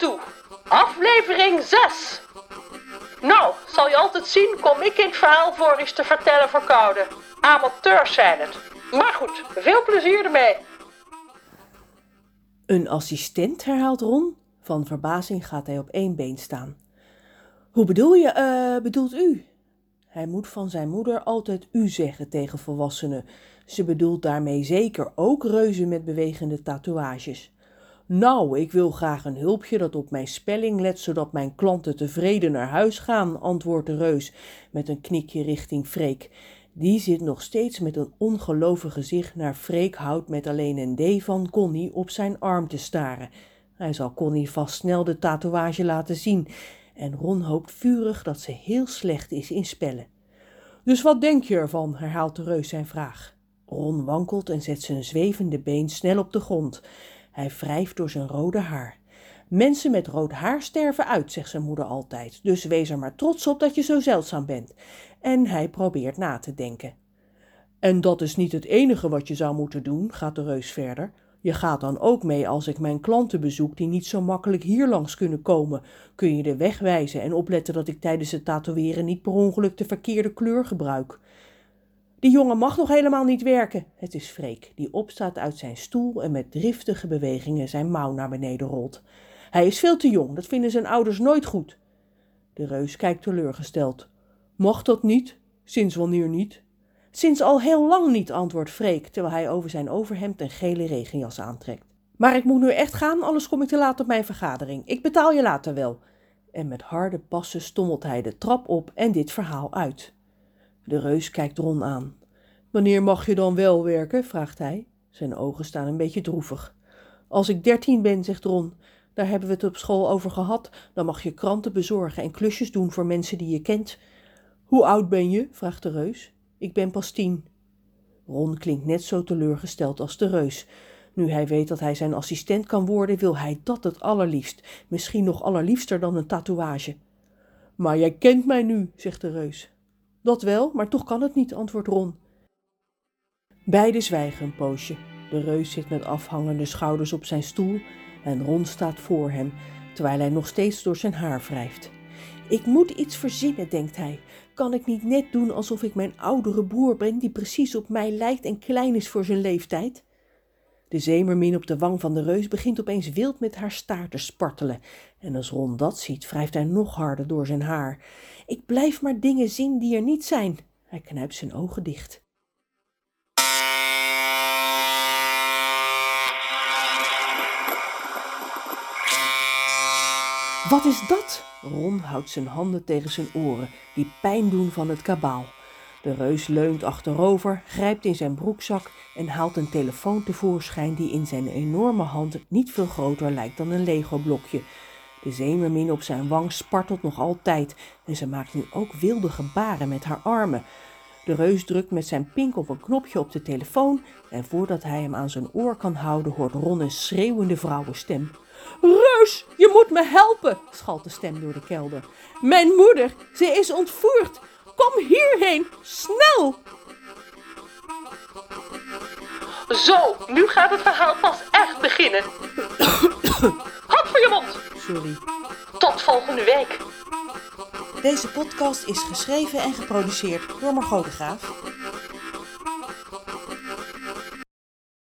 toe. Aflevering 6. Nou, zal je altijd zien, kom ik in het verhaal voor iets te vertellen voor Koude. Amateurs zijn het. Maar goed, veel plezier ermee. Een assistent, herhaalt Ron. Van verbazing gaat hij op één been staan. Hoe bedoel je, eh, bedoelt u? Hij moet van zijn moeder altijd u zeggen tegen volwassenen. Ze bedoelt daarmee zeker ook reuzen met bewegende tatoeages. Nou, ik wil graag een hulpje dat op mijn spelling let, zodat mijn klanten tevreden naar huis gaan, antwoordt de reus met een knikje richting Freek. Die zit nog steeds met een ongelovig gezicht naar Freek houdt met alleen een D van Connie op zijn arm te staren. Hij zal Connie vast snel de tatoeage laten zien en Ron hoopt vurig dat ze heel slecht is in spellen. Dus wat denk je ervan? herhaalt de reus zijn vraag. Ron wankelt en zet zijn zwevende been snel op de grond. Hij wrijft door zijn rode haar. Mensen met rood haar sterven uit, zegt zijn moeder altijd, dus wees er maar trots op dat je zo zeldzaam bent. En hij probeert na te denken. En dat is niet het enige wat je zou moeten doen, gaat de reus verder. Je gaat dan ook mee als ik mijn klanten bezoek die niet zo makkelijk hier langs kunnen komen. Kun je de weg wijzen en opletten dat ik tijdens het tatoeëren niet per ongeluk de verkeerde kleur gebruik. Die jongen mag nog helemaal niet werken. Het is Freek, die opstaat uit zijn stoel en met driftige bewegingen zijn mouw naar beneden rolt. Hij is veel te jong, dat vinden zijn ouders nooit goed. De reus kijkt teleurgesteld. Mag dat niet? Sinds wanneer niet? Sinds al heel lang niet, antwoordt Freek, terwijl hij over zijn overhemd een gele regenjas aantrekt. Maar ik moet nu echt gaan, anders kom ik te laat op mijn vergadering. Ik betaal je later wel. En met harde passen stommelt hij de trap op en dit verhaal uit. De reus kijkt Ron aan. Wanneer mag je dan wel werken? vraagt hij. Zijn ogen staan een beetje droevig. Als ik dertien ben, zegt Ron. Daar hebben we het op school over gehad. Dan mag je kranten bezorgen en klusjes doen voor mensen die je kent. Hoe oud ben je? vraagt de reus. Ik ben pas tien. Ron klinkt net zo teleurgesteld als de reus. Nu hij weet dat hij zijn assistent kan worden, wil hij dat het allerliefst. Misschien nog allerliefster dan een tatoeage. Maar jij kent mij nu, zegt de reus. Dat wel, maar toch kan het niet, antwoordt Ron. Beiden zwijgen een poosje. De reus zit met afhangende schouders op zijn stoel en Ron staat voor hem, terwijl hij nog steeds door zijn haar wrijft. Ik moet iets verzinnen, denkt hij. Kan ik niet net doen alsof ik mijn oudere broer ben, die precies op mij lijkt en klein is voor zijn leeftijd? De zeemermin op de wang van de reus begint opeens wild met haar staart te spartelen. En als Ron dat ziet, wrijft hij nog harder door zijn haar. Ik blijf maar dingen zien die er niet zijn. Hij knijpt zijn ogen dicht. Wat is dat? Ron houdt zijn handen tegen zijn oren, die pijn doen van het kabaal. De reus leunt achterover, grijpt in zijn broekzak en haalt een telefoon tevoorschijn die in zijn enorme hand niet veel groter lijkt dan een Lego-blokje. De zeemermin op zijn wang spartelt nog altijd en ze maakt nu ook wilde gebaren met haar armen. De reus drukt met zijn pink op een knopje op de telefoon en voordat hij hem aan zijn oor kan houden hoort Ron een schreeuwende vrouwenstem. Reus, je moet me helpen, schalt de stem door de kelder. Mijn moeder, ze is ontvoerd. Kom hierheen, snel! Zo, nu gaat het verhaal pas echt beginnen. Hop voor je mond. Sorry. Tot volgende week. Deze podcast is geschreven en geproduceerd door Margot de Graaf.